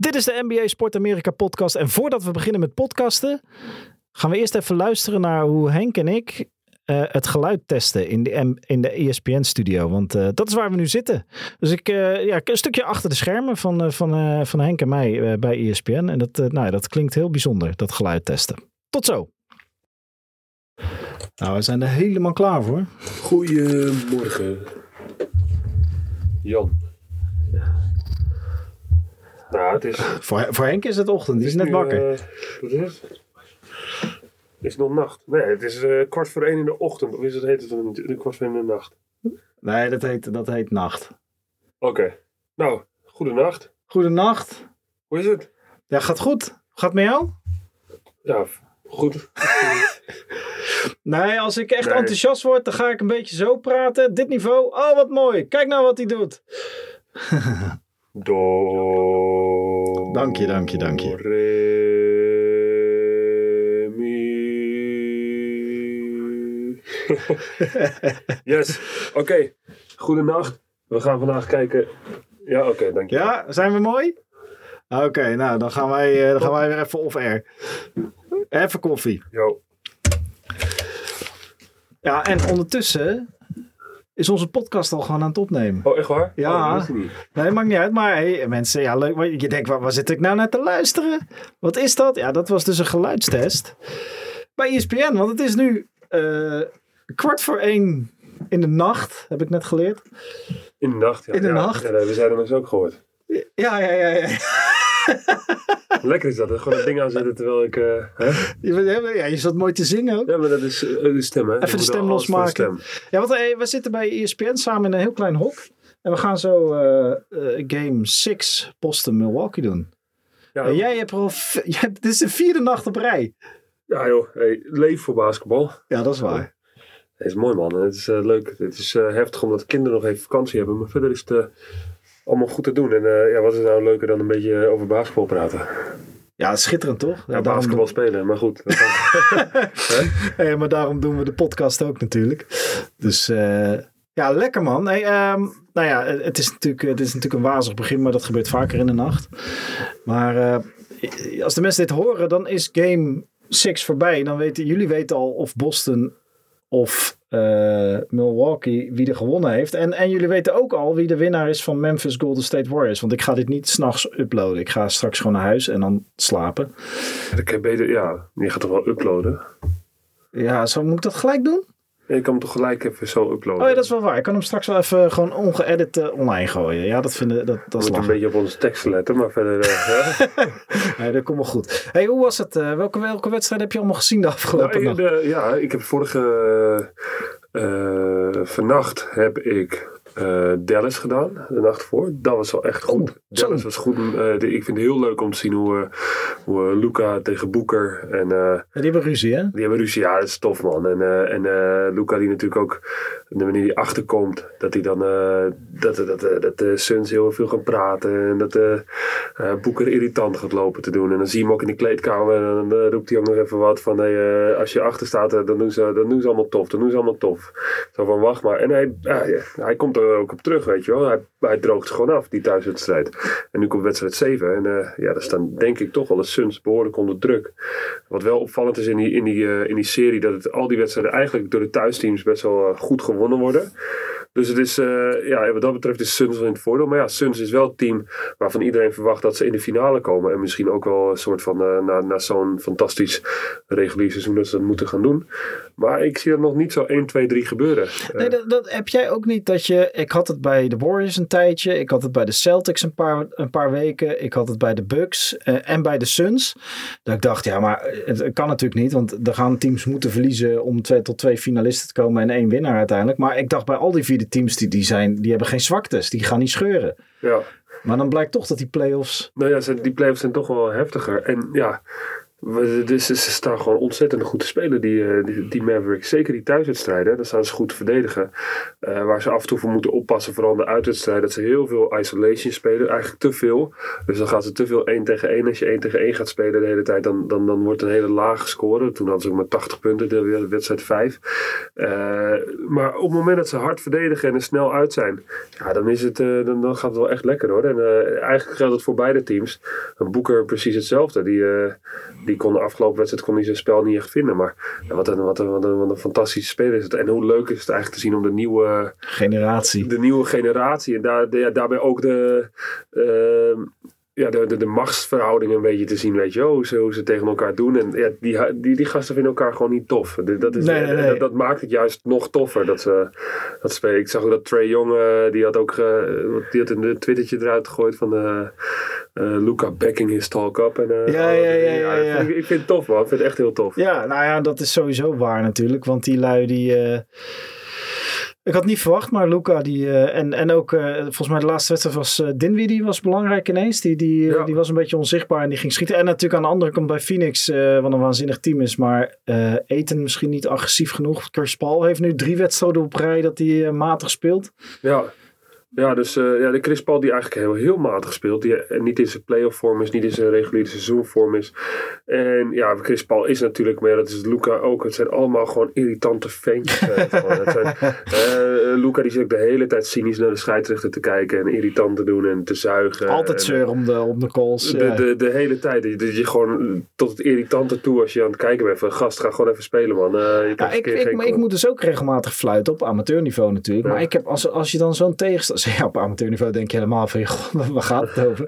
Dit is de NBA Sport Amerika podcast. En voordat we beginnen met podcasten, gaan we eerst even luisteren naar hoe Henk en ik uh, het geluid testen in de, in de ESPN studio. Want uh, dat is waar we nu zitten. Dus ik, uh, ja, een stukje achter de schermen van, van, van Henk en mij bij ESPN. En dat, nou, dat klinkt heel bijzonder, dat geluid testen. Tot zo. Nou, we zijn er helemaal klaar voor. Goedemorgen. Jan. Nou, het is... Voor, voor Henk is het ochtend, die is, is net nu, wakker. Uh, wat is het? Is het nog nacht? Nee, het is uh, kwart voor één in de ochtend. Of is het, heet het een, kwart voor één in de nacht? Nee, dat heet, dat heet nacht. Oké. Okay. Nou, goedenacht. Goedenacht. Hoe is het? Ja, gaat goed. Gaat met jou? Ja, goed. nee, als ik echt nee. enthousiast word, dan ga ik een beetje zo praten. Dit niveau. Oh, wat mooi. Kijk nou wat hij doet. Do. Dank je, dank je, dank je. Re, mi. yes, oké. Okay. Goedenacht. We gaan vandaag kijken. Ja, oké, okay, dank je. Ja, zijn we mooi? Oké, okay, nou dan gaan, wij, dan gaan wij weer even off-air. Even koffie. Jo. Ja, en ondertussen is onze podcast al gewoon aan het opnemen. Oh, echt waar? Ja. Oh, niet. Nee, maakt niet uit. Maar hey, mensen, ja, leuk. Je denkt, waar, waar zit ik nou naar te luisteren? Wat is dat? Ja, dat was dus een geluidstest bij ESPN. Want het is nu uh, kwart voor één in de nacht, heb ik net geleerd. In de nacht, ja. In de ja, nacht. Ja, we zijn er dus ook gehoord. Ja, ja, ja, ja. Lekker is dat, gewoon een ding aanzetten terwijl ik... Uh, hè? Je, ja, je zat mooi te zingen ook. Ja, maar dat is uh, de stem, hè? Even de stem losmaken. Stem. Ja, want uh, we zitten bij ESPN samen in een heel klein hok. En we gaan zo game 6 Boston Milwaukee doen. Ja, en jij hebt al... Jij hebt, dit is de vierde nacht op rij. Ja joh, hey, leef voor basketbal. Ja, dat is waar. Het is mooi man. Het is leuk. Het is heftig omdat de kinderen nog even vakantie hebben. Maar verder is het allemaal goed te doen. En uh, ja, wat is nou leuker dan een beetje over basketbal praten? Ja, schitterend toch? Ja, ja basketbal doen... spelen, maar goed. hey, maar daarom doen we de podcast ook natuurlijk. Dus uh, ja, lekker man. Hey, um, nou ja, het is, natuurlijk, het is natuurlijk een wazig begin, maar dat gebeurt vaker in de nacht. Maar uh, als de mensen dit horen, dan is game 6 voorbij. Dan weten jullie weten al of Boston of uh, Milwaukee wie er gewonnen heeft. En, en jullie weten ook al wie de winnaar is van Memphis Golden State Warriors. Want ik ga dit niet s'nachts uploaden. Ik ga straks gewoon naar huis en dan slapen. Ik beter, ja, je gaat toch wel uploaden? Ja, zo moet ik dat gelijk doen? Je kan hem toch gelijk even zo uploaden? Oh ja, dat is wel waar. Ik kan hem straks wel even gewoon ongeëdit uh, online gooien. Ja, dat vinden dat, dat is een beetje op onze teksten letten, maar verder... Uh, nee, dat komt wel goed. Hey, hoe was het? Uh, welke, welke wedstrijd heb je allemaal gezien de afgelopen nou, de, Ja, ik heb vorige... vannacht heb ik uh, Dallas gedaan, de nacht voor. Dat was wel echt goed. Oh, Dallas was goed. Uh, de, ik vind het heel leuk om te zien hoe, uh, hoe Luca tegen Boeker. En, ja, die hebben ruzie, hè? Die hebben ruzie, ja, dat is tof, man. En, en Luca, die natuurlijk ook, de manier die achterkomt, dat hij dan, dat, dat, dat, dat de Suns heel veel gaan praten. En dat Boeker irritant gaat lopen te doen. En dan zie je hem ook in de kleedkamer. En dan roept hij ook nog even wat van, hey, als je achter staat, dan doen, ze, dan doen ze allemaal tof. Dan doen ze allemaal tof. Zo van, wacht maar. En hij, hij komt er ook op terug, weet je wel. Hij, hij droogt gewoon af, die thuiswedstrijd. En nu komt wedstrijd 7. En uh, ja, daar staan denk ik toch wel de Suns behoorlijk onder druk. Wat wel opvallend is in die, in die, uh, in die serie, dat het, al die wedstrijden eigenlijk door de thuisteams best wel uh, goed gewonnen worden. Dus het is, uh, ja, wat dat betreft is Suns wel in het voordeel. Maar ja, Suns is wel het team waarvan iedereen verwacht dat ze in de finale komen. En misschien ook wel een soort van, uh, na, na zo'n fantastisch regulier seizoen dat ze dat moeten gaan doen. Maar ik zie dat nog niet zo 1, 2, 3 gebeuren. Nee, dat, dat heb jij ook niet dat je, ik had het bij de Warriors een tijdje. Ik had het bij de Celtics een paar, een paar weken. Ik had het bij de Bucks en bij de Suns. Dat ik dacht, ja, maar het kan natuurlijk niet. Want er gaan teams moeten verliezen om twee, tot twee finalisten te komen en één winnaar uiteindelijk. Maar ik dacht bij al die vier teams die, die, zijn, die hebben geen zwaktes. Die gaan niet scheuren. Ja. Maar dan blijkt toch dat die play-offs... Nou ja, die play-offs zijn toch wel heftiger. En ja, Dus ze staan gewoon ontzettend goed te spelen, die, eh, die, die Mavericks. Zeker die thuiswedstrijden, daar staan ze goed te verdedigen. Eh, waar ze af en toe voor moeten oppassen, vooral de uitwedstrijden, dat ze heel veel isolation spelen. Eigenlijk te veel. Dus dan gaan ze te veel 1 tegen 1. Als je 1 tegen 1 gaat spelen de hele tijd, dan, dan, dan wordt een hele lage score. Toen hadden ze ook maar 80 punten, de wedstrijd 5. Eh, maar op het moment dat ze hard verdedigen en er snel uit zijn, ja, dan, is het, dan, dan gaat het wel echt lekker hoor. En eigenlijk geldt het voor beide teams. Een Boeker precies hetzelfde. Die, die kon de afgelopen wedstrijd kon hij zijn spel niet echt vinden. Maar ja, wat, een, wat, een, wat, een, wat een fantastische speler is het. En hoe leuk is het eigenlijk te zien om de nieuwe, Generatie. de nieuwe generatie. En daar, de- ja, daarbij ook de, ehm, ja, de, de, de machtsverhoudingen een beetje te zien. Weet je, hoe, ze, hoe ze tegen elkaar doen. En ja, die, die, die gasten vinden elkaar gewoon niet tof. Dat, is, Nee, nee, nee. Dat, dat maakt het juist nog toffer dat ze dat spelen. Ik zag ook dat Trey Young, eh, die had ook ge- die had een twittertje eruit gegooid van eh Luca backing his talk up. En, Ja, ja, ja, ja, ja. Ik, ik vind het tof man, ik vind het echt heel tof. Ja, nou ja, dat is sowieso waar natuurlijk. Want die lui die... eh, Ik had niet verwacht, maar Luca die... eh, en, en ook, eh, volgens mij de laatste wedstrijd was uh, Dinwiddie was belangrijk ineens. Die, die, eh, Ja. die was een beetje onzichtbaar en die ging schieten. En natuurlijk aan de andere kant bij Phoenix, eh, wat een waanzinnig team is. Maar eh Eten misschien niet agressief genoeg. Chris Paul heeft nu drie wedstrijden op rij dat hij eh, matig speelt. Ja, ja dus eh, ja, de Chris Paul die eigenlijk heel, heel matig speelt. Die eh, niet in zijn playoff vorm is, niet in zijn reguliere seizoenvorm is. En ja, Chris Paul is natuurlijk, maar ja, dat is Luca ook. Het zijn allemaal gewoon irritante ventjes. eh, zijn, eh, Luca die zit ook de hele tijd cynisch naar de scheidsrechter te kijken. En irritant te doen en te zuigen. Altijd zeur om de, om de calls. De, ja. de, de hele tijd. Dat je, gewoon tot het irritante toe als je aan het kijken bent. Van gast, ga gewoon even spelen man. Eh, je Ja, krijgt ik, ik, maar ik moet dus ook regelmatig fluiten op amateurniveau natuurlijk. Ja. Maar ik heb, als, als je dan zo'n tegenstander... Ja, op amateurniveau denk je helemaal van, waar gaat het over?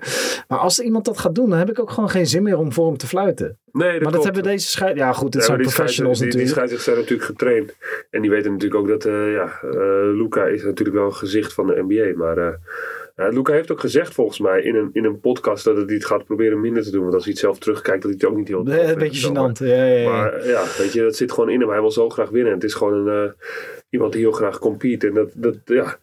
Maar als iemand dat gaat doen, dan heb ik ook gewoon geen zin meer om voor hem te fluiten. Nee, maar dat hebben deze scheid... Ja goed, dit Ja, zijn die professionals scheids- die, die natuurlijk. zijn natuurlijk getraind. En die weten natuurlijk ook dat, eh ja, eh, Luca is natuurlijk wel een gezicht van de NBA. Maar ja, Luca heeft ook gezegd volgens mij in een, in een podcast dat hij het gaat proberen minder te doen. Want als hij het zelf terugkijkt, dat hij het ook niet heel Eh, Een beetje gênant. Ja, ja, ja. Maar ja, weet je, dat zit gewoon in hem. Hij wil zo graag winnen. Het is gewoon een, iemand die heel graag compete. En dat, dat ja,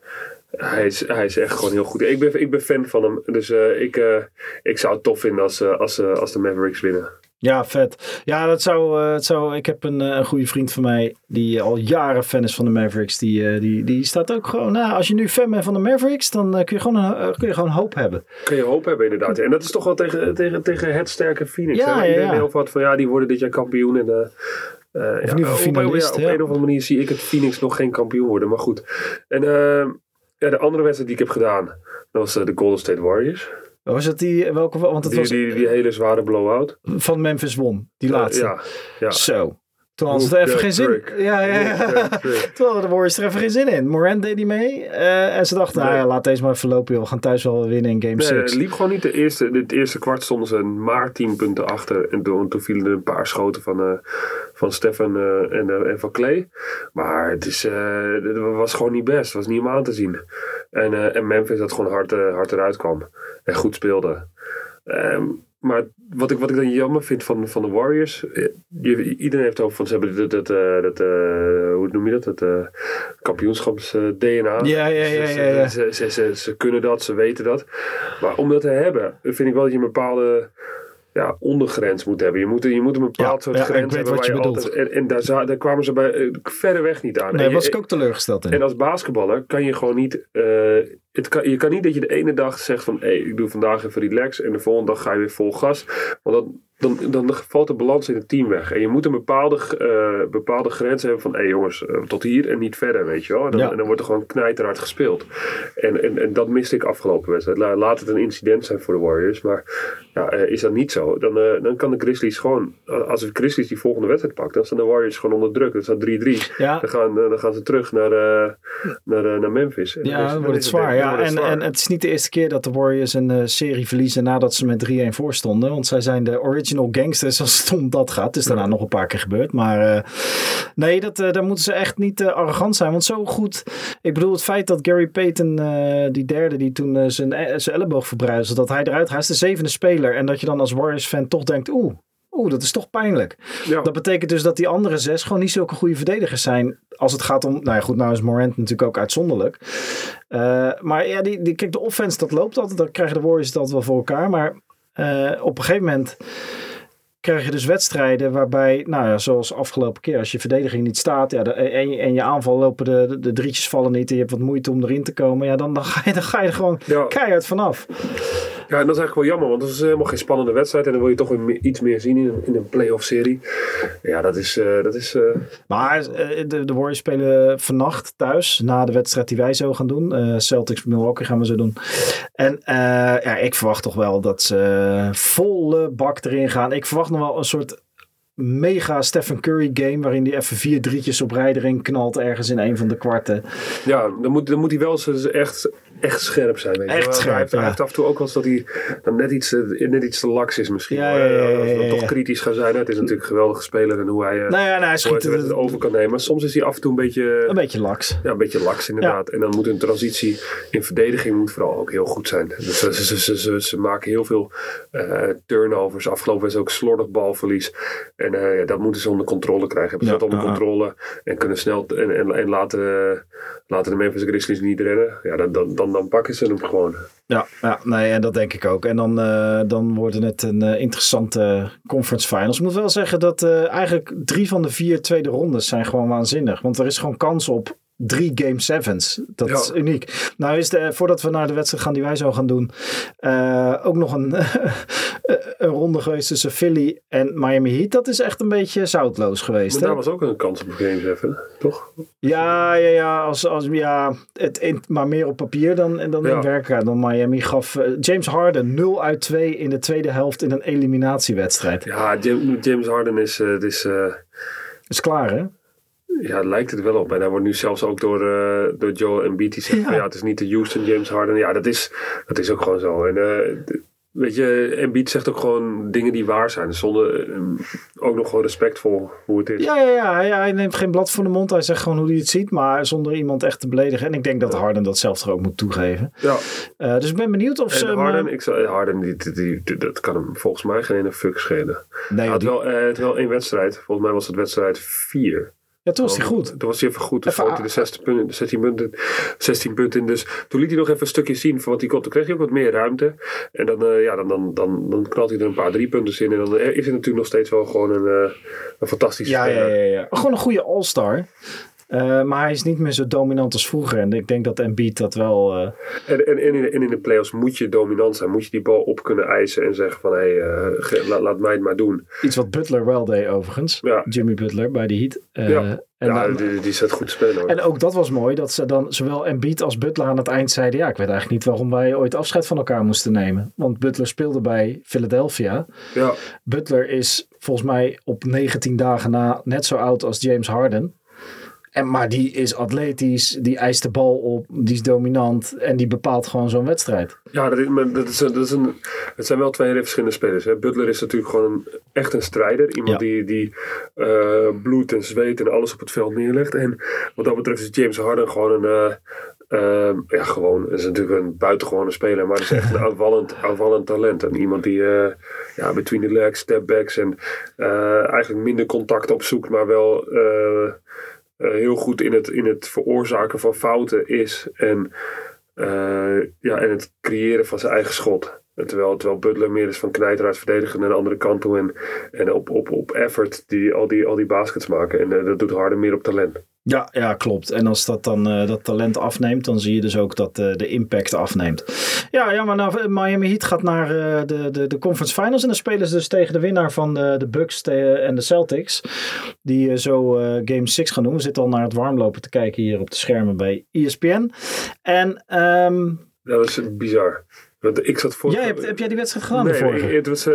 hij is, hij is echt gewoon heel goed. Ik ben, ik ben fan van hem. Dus eh, ik, eh, ik zou het tof vinden als, eh, als, als de Mavericks winnen. Ja, vet. Ja, dat zou, het zou, ik heb een, een goede vriend van mij die al jaren fan is van de Mavericks. Die, die, die staat ook gewoon, nou, als je nu fan bent van de Mavericks, dan kun, je gewoon, een- kun je gewoon hoop hebben. Kun je hoop hebben inderdaad. En dat is toch wel tegen, tegen, tegen het sterke Phoenix. Ja, hè? ja, Iedereen ja. heel wat van ja, die worden dit jaar kampioen. En, eh, ja, op- Op, een of andere manier zie ik het Phoenix nog geen kampioen worden. Maar goed. En ja, de andere wedstrijd die ik heb gedaan, dat was eh, de Golden State Warriors. Was het die, welke, want het Die, was die, die hele zware blowout. van Memphis won, die laatste. Ja, ja. Zo. Toen hadden ze er even geen zin trick. Ja, ja, ja. Toen hadden de Warriors er even geen zin in. Morant deed niet mee. eh, en ze dachten, Nee. ja, laat deze maar even lopen. Joh. We gaan thuis wel winnen in game Nee, 6. het liep gewoon niet. De eerste, het eerste kwart stonden ze maar 10 punten achter. En toen, toen vielen er een paar schoten van, eh van Stefan eh, en, en van Clay. Maar het, is, het was gewoon niet best. Het was niet om aan te zien. En, en Memphis dat gewoon hard, hard eruit kwam. En goed speelde. Ehm, maar wat ik, wat ik dan jammer vind van, van de Warriors. eh, Je, iedereen heeft het over van ze hebben dat, dat, eh, dat eh, hoe noem je dat? Dat eh, kampioenschaps eh, DNA. Ja, ja, ja, ja, ja. Ze, ze, ze, ze kunnen dat, ze weten dat. Maar om dat te hebben, vind ik wel dat je een bepaalde ja, ondergrens moet hebben. Je moet, je moet een bepaald Ja, soort ja, grens hebben wat waar je altijd... En, en daar, daar kwamen ze bij eh, verreweg niet aan. Nee, En was je- ik ook teleurgesteld in. en als basketballer kan je gewoon niet. Het kan, je kan niet dat je de ene dag zegt van hé, ik doe vandaag even relax. En de volgende dag ga je weer vol gas. Want dan, dan, dan valt de balans in het team weg. En je moet een bepaalde, eh, bepaalde grens hebben van hé jongens, eh, tot hier en niet verder, weet je wel. En dan, Ja. en dan wordt er gewoon knijterhard gespeeld. En, en, en dat miste ik afgelopen wedstrijd. La- Laat het een incident zijn voor de Warriors. Maar ja, eh, is dat niet zo, dan, dan kan de Grizzlies gewoon. Als de Grizzlies die volgende wedstrijd pakken, dan staan de Warriors gewoon onder druk. Dan staat 3-3. Ja, Dan gaan, dan gaan ze terug naar, naar, naar Memphis. En Ja, is- dan wordt het zwaar. dan Ja. En, en het is niet de eerste keer dat de Warriors een eh, serie verliezen nadat ze met 3-1 voor stonden. Want zij zijn de original gangsters als het om dat gaat. Het is daarna nog een paar keer gebeurd. Maar eh, nee, dat, eh, daar moeten ze echt niet arrogant zijn. Want zo goed. Ik bedoel, het feit dat Gary Payton, die derde, die toen zijn, zijn elleboog verbruisde, dat hij eruit gaat. Hij is de zevende speler. En dat je dan als Warriors-fan toch denkt, oeh. Oeh, dat is toch pijnlijk. ja. Dat betekent dus dat die andere zes gewoon niet zulke goede verdedigers zijn. Als het gaat om. Nou ja, goed, nou is Morant natuurlijk ook uitzonderlijk. Eh, maar ja, die, die, kijk, de offense dat loopt altijd. Dan krijgen de Warriors dat wel voor elkaar. Maar eh, op een gegeven moment. krijg je dus wedstrijden waarbij, nou ja, zoals afgelopen keer, als je verdediging niet staat ja, de, en, en je aanval lopen de, de, de drietjes vallen niet en je hebt wat moeite om erin te komen, ja, dan, dan, ga, je, dan ga je er gewoon Ja. keihard vanaf. Ja, en dat is eigenlijk wel jammer, want dat is helemaal geen spannende wedstrijd. En dan wil je toch iets meer zien in, in een playoff serie. Ja, dat is... eh, dat is eh, Maar eh, de, Warriors spelen vannacht thuis, na de wedstrijd die wij zo gaan doen. Eh, Celtics Milwaukee gaan we zo doen. En ja, ik verwacht toch wel dat ze volle bak erin gaan. Ik verwacht nog wel een soort mega Stephen Curry game, waarin hij even vier drietjes op rij erin knalt ergens in een van de kwarten. ja, dan moet, dan moet hij wel eens echt, echt scherp zijn. Weet je. Echt scherp, Hij heeft, ja. hij heeft af en toe ook wel eens dat hij dan net iets, eh, net iets te laks is misschien. Ja, ja, eh, toch kritisch gaan zijn. Het is natuurlijk een geweldige speler en hoe hij, eh Nou ja, nou, hij hoe hij schiet het er over kan nemen. Maar soms is hij af en toe een beetje... een beetje laks. Ja, een beetje laks inderdaad. En dan moet een transitie in verdediging moet vooral ook heel goed zijn. Dus ze, ze, ze, ze, ze maken heel veel eh, turnovers. Afgelopen is ook slordig balverlies. En eh, dat moeten ze onder controle krijgen. Hebben ze Ja, dat onder controle en kunnen snel en, en, en laten, laten de Memphis Grizzlies niet rennen. Ja, dan, dan, dan, dan pakken ze hem gewoon. Ja, ja nee, en dat denk ik ook. En dan, eh, dan wordt het een eh, interessante conference finals. Ik moet wel zeggen dat eh, eigenlijk drie van de vier tweede rondes zijn gewoon waanzinnig. Want er is gewoon kans op drie game sevens. Dat Ja. is uniek. Nou is de, voordat we naar de wedstrijd gaan die wij zo gaan doen, eh, ook nog een, een ronde geweest tussen Philly en Miami Heat. Dat is echt een beetje zoutloos geweest. Maar hè? daar was ook een kans op games even, toch? Ja, ja, ja, als, als, ja het, in- maar meer op papier dan, dan in werkelijkheid. Dan Miami gaf eh, James Harden 0 uit 2 in de tweede helft in een eliminatiewedstrijd. Ja, Jam- James Harden is, eh, is eh, Is klaar, hè? Ja, lijkt het wel op. En hij wordt nu zelfs ook door, eh door Joel Embiid die zegt Ja. van ja, het is niet de Houston James Harden. Ja, dat is, dat is ook gewoon zo. En d- weet je, Embiid zegt ook gewoon dingen die waar zijn. Zonder eh, ook nog gewoon respectvol hoe het is. Ja, ja, ja, hij, hij neemt geen blad voor de mond. Hij zegt gewoon hoe hij het ziet, maar zonder iemand echt te beledigen. En ik denk dat Harden dat zelf toch ook moet toegeven. Ja. Dus ik ben benieuwd of ze... En Harden, ik zou, Harden die, die, die- die- dat kan hem volgens mij geen ene fuck schelen. nee, Hij had wel, eh, het wel één wedstrijd. Volgens mij was het wedstrijd 4. Ja, toen was hij goed. Toen was hij even goed. Toen Even hij de 16 punten, 16 punten, 16 punten in. Dus toen liet hij nog even een stukje zien van wat hij kon. Toen kreeg hij ook wat meer ruimte. En dan, eh, ja, dan, dan, dan, dan knalt hij er een paar drie punten in. En dan eh, is hij natuurlijk nog steeds wel gewoon een, eh, een fantastische Ja, ja, speler. ja. Gewoon een goede all-star. Eh, maar hij is niet meer zo dominant als vroeger. En ik denk dat Embiid dat wel... eh, En, en, en, in de, en in de playoffs moet je dominant zijn. Moet je die bal op kunnen eisen en zeggen van... Hé, hey, eh, laat, laat mij het maar doen. Iets wat Butler wel deed overigens. Ja. Jimmy Butler bij de Heat. Ja. en, ja, dan- die, die zet goed spelen hoor. en ook dat was mooi. Dat ze dan zowel Embiid als Butler aan het eind zeiden... Ja, ik weet eigenlijk niet waarom wij ooit afscheid van elkaar moesten nemen. Want Butler speelde bij Philadelphia. ja, Butler is volgens mij op 19 dagen na net zo oud als James Harden. En, maar die is atletisch, die eist de bal op, die is dominant en die bepaalt gewoon zo'n wedstrijd. Ja, dat is, dat is, een- dat is een, het zijn wel twee hele verschillende spelers. Hè. Butler is natuurlijk gewoon een, echt een strijder. Iemand Ja. die, die eh, bloed en zweet en alles op het veld neerlegt. En wat dat betreft is James Harden gewoon een... eh, eh, ja, gewoon. is natuurlijk een buitengewone speler. Maar is echt een aanvallend, aanvallend talent. En iemand die eh, ja, between the legs, stepbacks en eigenlijk minder contact opzoekt. Maar wel... eh, heel goed in het, in het veroorzaken van fouten is. En, eh, ja, en het creëren van zijn eigen schot. Terwijl, terwijl Butler meer is van knijteraars verdedigen naar de andere kant toe. En, en op, op, op effort die, al, die, al die baskets maken. En eh, dat doet Harden meer op talent. Ja, ja, klopt. En als dat dan eh, dat talent afneemt, dan zie je dus ook dat eh, de impact afneemt. Ja, ja maar nou, Miami Heat gaat naar eh, de, de, de conference finals. En dan spelen ze dus tegen de winnaar van de, de Bucks en de Celtics. Die zo Game 6 gaan doen. We zitten al naar het warmlopen te kijken hier op de schermen bij ESPN. En ehm, Dat is bizar. Want ik zat voor. jij hebt, heb jij die wedstrijd gedaan? de Nee, vorige? het was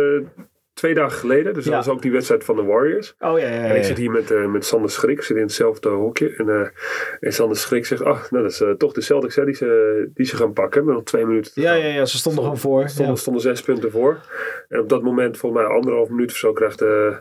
twee dagen geleden. Dus Ja. dat was ook die wedstrijd van de Warriors. oh ja, ja, ja. En ik zit hier met, eh, met Sander Schrik, ik zit in hetzelfde hokje. En, eh, en Sander Schrik zegt, ach, nou, dat is eh, toch de Celtics hè, die, ze, die ze gaan pakken. Met nog twee minuten te Ja, gaan. ja, ja, ze stonden gewoon voor. stonden, stonden zes punten voor. En op dat moment, volgens mij anderhalf minuut of zo, krijgt, eh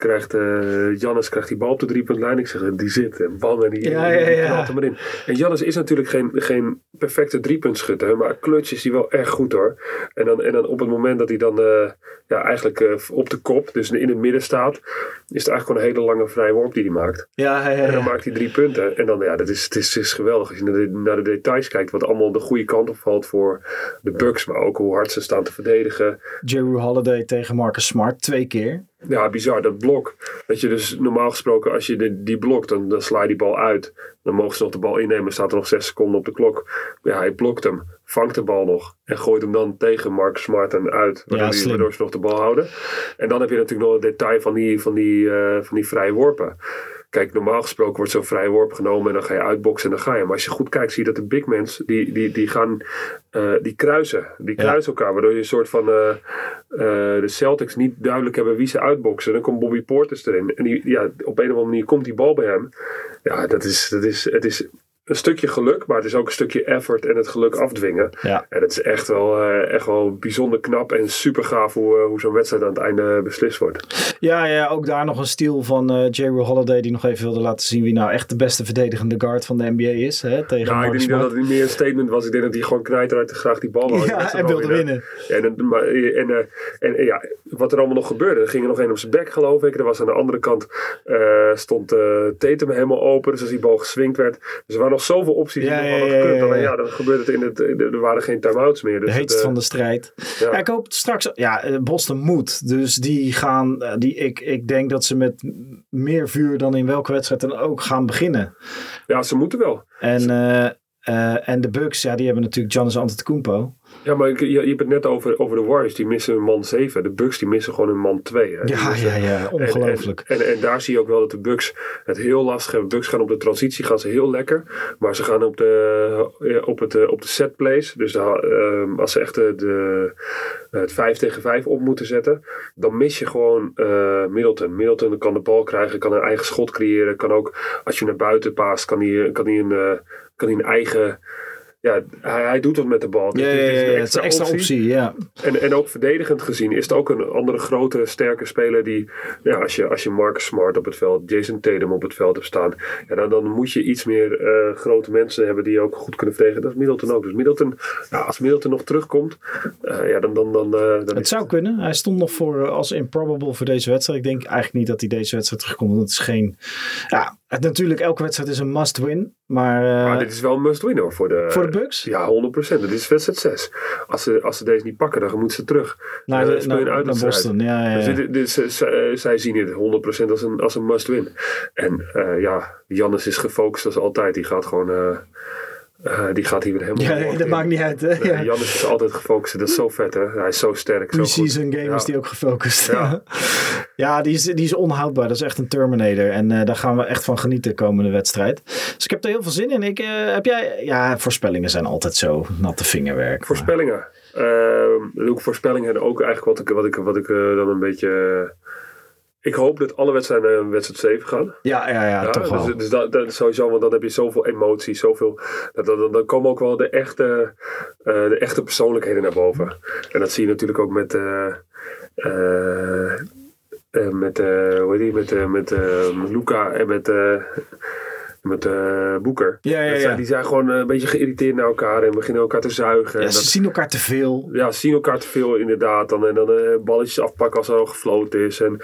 krijgt uh, Jannes krijgt die bal op de driepuntlijn. Ik zeg, die zit. En bam, en die, ja, ja, ja. knalt hem erin. En Jannes is natuurlijk geen, geen perfecte driepuntschutter. Maar clutch is hij wel echt goed hoor. En dan, en dan op het moment dat hij dan uh, ja, eigenlijk uh, op de kop, dus in het midden staat, is het eigenlijk gewoon een hele lange vrije worp die hij maakt. Ja. En dan maakt hij drie punten. En dan, ja, dat is, het is, is geweldig. Als je naar de, naar de details kijkt, wat allemaal de goede kant op valt voor de Bucks. Maar ook hoe hard ze staan te verdedigen. Jeru Holiday tegen Marcus Smart twee keer. Ja, bizar. Dat blok. Dat je dus normaal gesproken, als je de, die blokt, dan, dan sla je die bal uit. Dan mogen ze nog de bal innemen. Staat er nog zes seconden op de klok. Ja, hij blokt hem. Vangt de bal nog. En gooit hem dan tegen Mark Smart en uit. Waardoor, Ja, die, slim. waardoor ze nog de bal houden. En dan heb je natuurlijk nog het detail van die, van die, eh, van die vrije worpen. Kijk, normaal gesproken wordt zo'n vrije worp genomen en dan ga je uitboksen en dan ga je. Maar als je goed kijkt, zie je dat de big mens, die, die, die gaan, eh, die kruisen. Die Ja. kruisen elkaar, waardoor je een soort van, eh, eh, de Celtics niet duidelijk hebben wie ze uitboksen. Dan komt Bobby Portis erin. En die, ja, op een of andere manier komt die bal bij hem. Ja, dat is, dat is, het is een stukje geluk, maar het is ook een stukje effort en het geluk afdwingen. Ja. En dat is echt wel, eh, echt wel bijzonder knap en super gaaf hoe, eh, hoe zo'n wedstrijd aan het einde beslist wordt. Ja, ja, ook daar nog een stiel van eh Jeru Holiday die nog even wilde laten zien wie nou echt de beste verdedigende guard van de NBA is. Hè, tegen Ja, ik denk niet Smart. dat het meer een statement was. Ik denk dat hij gewoon knijteruit graag die bal wou. Ja, en wilde winnen. En, en, eh, ja, wat er allemaal nog gebeurde. Er ging er nog één op zijn bek, geloof ik. Er was aan de andere kant eh, stond eh Tatum helemaal open. Dus als die bal geswingd werd. Dus er waren nog zoveel opties die Ja, nog hadden ja, gekund. ja, ja. Alleen ja, dan gebeurde het in het. in de- Er waren geen time-outs meer. Dus De het, heetste eh, van de strijd. ja. Ja, ik hoop straks. Ja, eh, Boston moet. Dus die gaan. eh, Die, ik, ik denk dat ze met meer vuur dan in welke wedstrijd dan ook gaan beginnen. ja, ze moeten wel. En, eh, en de Bucks, ja, die hebben natuurlijk Giannis Antetokounmpo. Ja, maar ik- je, je hebt het net over, over de Warriors. Die missen een man 7. De Bucks die missen gewoon een man 2. Hè. Die Ja, missen- ja, ja, ongelooflijk. En, en, en daar zie je ook wel dat de Bucks het heel lastig hebben. Bucks gaan op de transitie gaan ze heel lekker. Maar ze gaan op de, op het, eh, op de set plays. Dus daar, eh, als ze echt de, de, het 5 tegen 5 op moeten zetten. Dan mis je gewoon eh, Middleton. Middleton kan de bal krijgen. Kan een eigen schot creëren. Kan ook als je naar buiten paast. Kan hij, kan hij, een, kan een eigen... Ja, hij, hij doet wat met de bal. Ja, ja, het is een extra optie. Ja. en, en ook verdedigend gezien is het ook een andere grote, sterke speler die, ja, als je, als je Marcus Smart op het veld, Jason Tatum op het veld hebt staan, ja, dan, dan moet je iets meer eh, grote mensen hebben die ook goed kunnen verdedigen. Dat is Middleton ook. Dus Middleton, als Middleton nog terugkomt, eh, ja, dan, dan, dan, eh, dan Het zou kunnen. Hij stond nog voor als improbable voor deze wedstrijd. Ik denk eigenlijk niet dat hij deze wedstrijd terugkomt. Want het is geen. Ja, het, natuurlijk, elke wedstrijd is een must win. Maar. Maar dit is wel een must-win hoor voor de, voor de Bucks? Ja, 100%. Dit is wedstrijd 6. Als ze, als ze deze niet pakken, dan moeten ze terug. naar, Eh, de, naar, een naar. Boston. Ja, ja, Dus dit, dit, eh, zij zien het 100% als een, als een must-win. En eh, ja, Jannes is gefocust als altijd. Die gaat gewoon... eh, die gaat hier weer helemaal... Ja, dat in. maakt niet uit. Hè? Nee, Ja. Jannes is altijd gefocust. Dat is zo vet, hè? Hij is zo sterk. Zo goed. Pre-season game Ja. is die ook gefocust. Ja. Ja, die, is, die is onhoudbaar. Dat is echt een Terminator. En eh, daar gaan we echt van genieten de komende wedstrijd. Dus ik heb er heel veel zin in. Ik, eh, heb jij... Ja, voorspellingen zijn altijd zo natte vingerwerk. Voorspellingen. Ehm doe ik voorspellingen en ook eigenlijk wat ik, wat ik, wat ik dan een beetje... ik hoop dat alle wedstrijden een wedstrijd 7 gaan. Ja, ja, ja, Ja, toch wel. dus, dus dat, sowieso, want dan heb je zoveel emotie, zoveel. Dat, dat, dat- dan komen ook wel de echte, eh, de echte persoonlijkheden naar boven. En dat zie je natuurlijk ook met. eh, eh, met, hoe heet die? Met, met Luca en met, met eh, Boeker. Ja, ja, ja. die zijn gewoon eh, een beetje geïrriteerd naar elkaar en beginnen elkaar te zuigen. Ja, en ze dat, zien elkaar te veel. ja, zien elkaar te veel inderdaad. Dan, en dan eh, balletjes afpakken als er al gefloten is. En,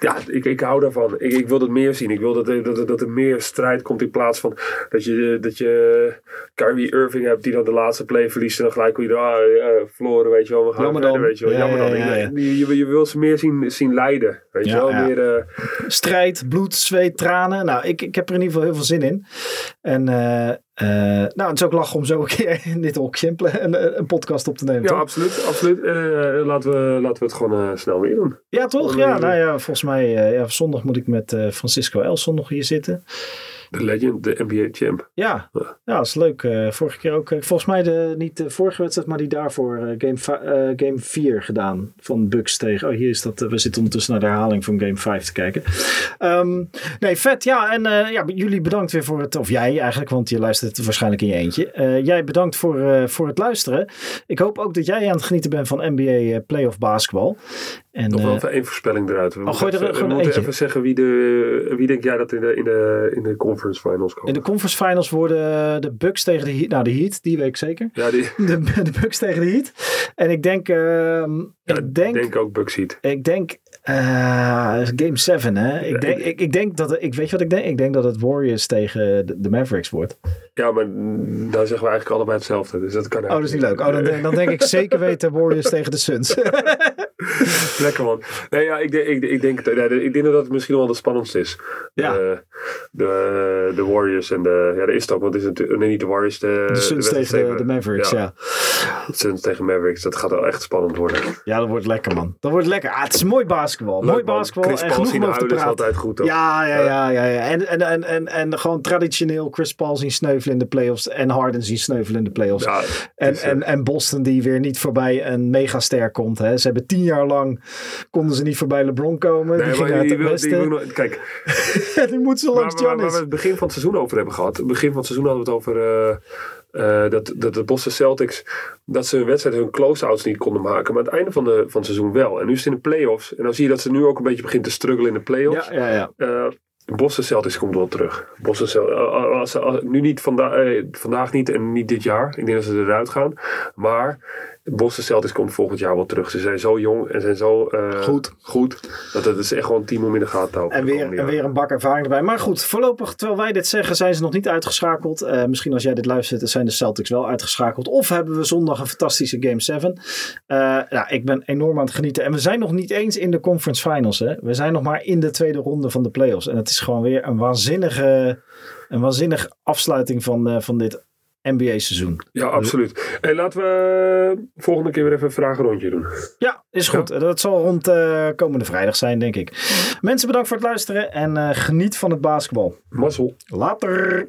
ja, ik, ik hou daarvan. Ik, ik wil dat meer zien. Ik wil dat, er- dat, dat er meer strijd komt in plaats van dat je, dat je Kyrie Irving hebt die dan de laatste play verliest. En dan gelijk weer, ah, ja, verloren, weet je wel. We gaan Jammer verder, dan. weet je wel. Ja, Jammer ja, dan. ja, ja. Je, je, je wil ze meer zien, zien lijden. Weet je wel. Meer, Strijd, bloed, zweet, tranen. Nou, ik, ik heb er in ieder geval heel veel zin in. En eh, eh, nou, het is ook lachen om zo een keer in dit hokje een, een, podcast op te nemen, ja, toch? absoluut. absoluut. Eh, laten, we, laten we het gewoon snel weer doen. Ja, toch? Ja, nou ja, volgens mij, ja, zondag moet ik met Francisco Elson nog hier zitten. De legend, de NBA champ. Ja, Ja. ja dat is leuk. Eh, vorige keer ook, eh, volgens mij de, niet de vorige wedstrijd, maar die daarvoor eh, game, game 4 gedaan. Van Bucks tegen, oh hier is dat, we zitten ondertussen naar de herhaling van game 5 te kijken. Ehm, nee, vet. Ja, en ja, jullie bedankt weer voor het, of jij eigenlijk, want je luistert waarschijnlijk in je eentje. Jij bedankt voor, voor het luisteren. Ik hoop ook dat jij aan het genieten bent van NBA Playoff Basketbal. En, Nog wel eh, even één voorspelling eruit. We Oh, moeten, er even, we gewoon moeten eentje. even zeggen wie, de, wie denk jij dat in de, in de, in de conference finals komt. in de conference finals worden de Bucks tegen de Heat. Nou, de Heat, die weet ik zeker. Ja, die De, de Bucks tegen de Heat. En ik denk, ehm, ja, ik denk, denk ook Bucks Heat. ik denk, eh, game 7 hè. Ik denk, ik- ik, denk dat, ik weet je wat ik denk? Ik denk dat het Warriors tegen de, de Mavericks wordt. Ja, maar dan zeggen we eigenlijk allebei hetzelfde. Dus dat kan Oh, dat is niet leuk. Oh, dan, denk- dan denk ik zeker weten Warriors tegen de Suns. Lekker man. Nee, ja, ik, denk, ik, ik, denk, de- ik denk dat het misschien wel de spannendste is. Ja. De, de, de Warriors en de... Ja, dat is het ook. Want het is natuurlijk... Nee, niet de Warriors. De, De Suns tegen de, de Mavericks, ja. De Suns tegen Mavericks. Dat gaat wel echt spannend worden. Ja, dat wordt lekker, man. Dat wordt lekker. Ah, het is mooi basketbal. mooi man. basketbal. Chris en Paul genoeg over te huilen is praten. altijd goed? Ja, ja, ja, ja, ja. En, en, en, en, en gewoon traditioneel Chris Paul zien sneuvelen in de playoffs. En Harden zien sneuvelen in de playoffs. Ja, en, eh, en, en Boston die weer niet voorbij een megaster komt. Hè. Ze hebben tien jaar lang konden ze niet voorbij LeBron komen. Nee, die gingen uit die, het wil, die kijk, die moet zo waar, langs waar, waar we het begin van het seizoen over hebben gehad. Het begin van het seizoen hadden we het over eh, eh, dat, dat de Boston Celtics, dat ze hun wedstrijd, hun close-outs niet konden maken. Maar aan het einde van, de, van het seizoen wel. En nu is het in de playoffs. En dan zie je dat ze nu ook een beetje begint te struggelen in de playoffs. Ja, ja, ja. Boston Celtics komt wel terug. Celtics, als, ze- als- nu niet vanda eh, vandaag niet en niet dit jaar. Ik denk dat ze eruit gaan. Maar Boston Celtics komt volgend jaar wel terug. Ze zijn zo jong en zijn zo eh, Goed. goed. Dat het is echt gewoon een team om in de gaten te houden. En weer, en weer een bak ervaring erbij. Maar goed, voorlopig, terwijl wij dit zeggen, zijn ze nog niet uitgeschakeld. Eh, misschien als jij dit luistert, zijn de Celtics wel uitgeschakeld. Of hebben we zondag een fantastische Game 7. Eh, ja, ik ben enorm aan het genieten. En we zijn nog niet eens in de conference finals. Hè? We zijn nog maar in de tweede ronde van de playoffs. En het is gewoon weer een waanzinnige, een waanzinnige afsluiting van, van dit NBA-seizoen. Ja, absoluut. En laten we eh, volgende keer weer even een vragenrondje doen. Ja, is goed. Dat zal rond eh, komende vrijdag zijn, denk ik. Mensen, bedankt voor het luisteren en eh, geniet van het basketbal. Mazzel. Later!